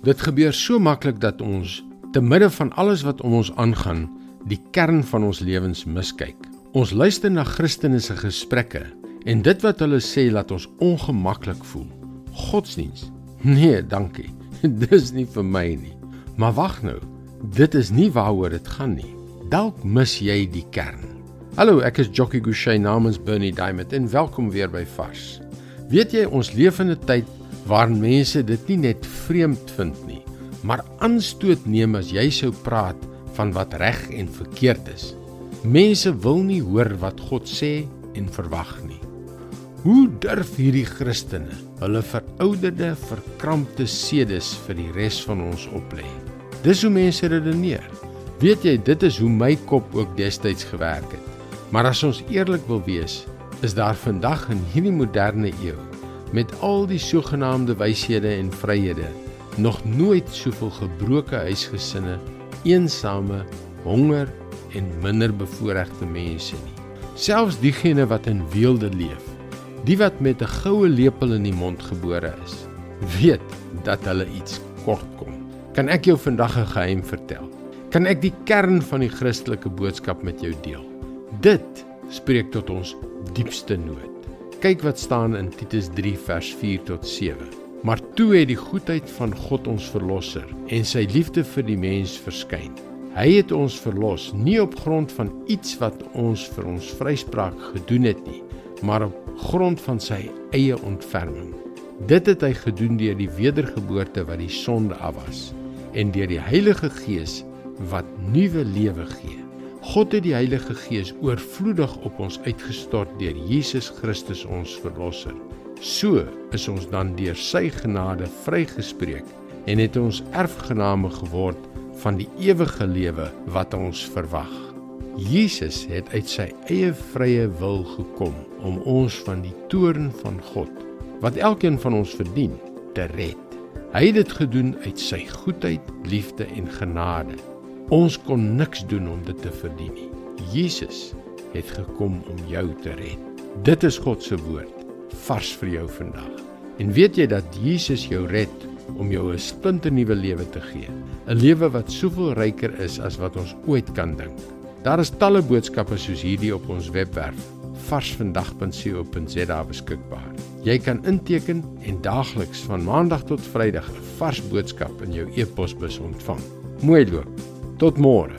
Dit gebeur so maklik dat ons te midde van alles wat om ons aangaan, die kern van ons lewens miskyk. Ons luister na Christene se gesprekke en dit wat hulle sê laat ons ongemaklik voel. Godsdiens? Nee, dankie. Dis nie vir my nie. Maar wag nou. Dit is nie waaroor dit gaan nie. Dalk mis jy die kern. Hallo, ek is Jockey Gouchee namens Bernie Diamond en welkom weer by Vars. Weet jy ons leef in 'n tyd waarin mense dit nie net vreemd vind nie, maar aanstoot neem as jy sou praat van wat reg en verkeerd is. Mense wil nie hoor wat God sê en verwag nie. Hoe durf hierdie Christene hulle verouderde, verkrampte sedes vir die res van ons oplê? Dis hoe mense redeneer. Weet jy, dit is hoe my kop ook destyds gewerk het. Maar as ons eerlik wil wees, is daar vandag in hierdie moderne eeu met al die sogenaamde wyshede en vryhede nog nooit soveel gebroke huisgesinne, eensame, honger en minder bevoorregte mense nie. Selfs diegene wat in weelde leef, die wat met 'n goue lepel in die mond gebore is, weet dat hulle iets kort kom. Kan ek jou vandag 'n geheim vertel? Kan ek die kern van die Christelike boodskap met jou deel? Dit spreek tot ons diepste nood. Kyk wat staan in Titus 3 vers 4 tot 7. Maar toe het die goedheid van God ons verlosser en sy liefde vir die mens verskyn. Hy het ons verlos nie op grond van iets wat ons vir ons vryspraak gedoen het nie, maar op grond van sy eie ontferming. Dit het hy gedoen deur die wedergeboorte wat die sonde afwas en deur die Heilige Gees wat nuwe lewe gee. God het die Heilige Gees oorvloedig op ons uitgestort deur Jesus Christus ons verlosser. So is ons dan deur sy genade vrygespreek en het ons erfgename geword van die ewige lewe wat ons verwag. Jesus het uit sy eie vrye wil gekom om ons van die toorn van God wat elkeen van ons verdien te red. Hy het dit gedoen uit sy goedheid, liefde en genade. Ons kon niks doen om dit te verdien nie. Jesus het gekom om jou te red. Dit is God se woord vars vir jou vandag. En weet jy dat Jesus jou red om jou 'n splinternuwe lewe te gee, 'n lewe wat soveel ryker is as wat ons ooit kan dink. Daar is talle boodskappe soos hierdie op ons webwerf varsvandag.co.za beskikbaar. Jy kan inteken en daagliks van maandag tot vrydag 'n vars boodskap in jou e-posbus ontvang. Mooi loop. Tot môre.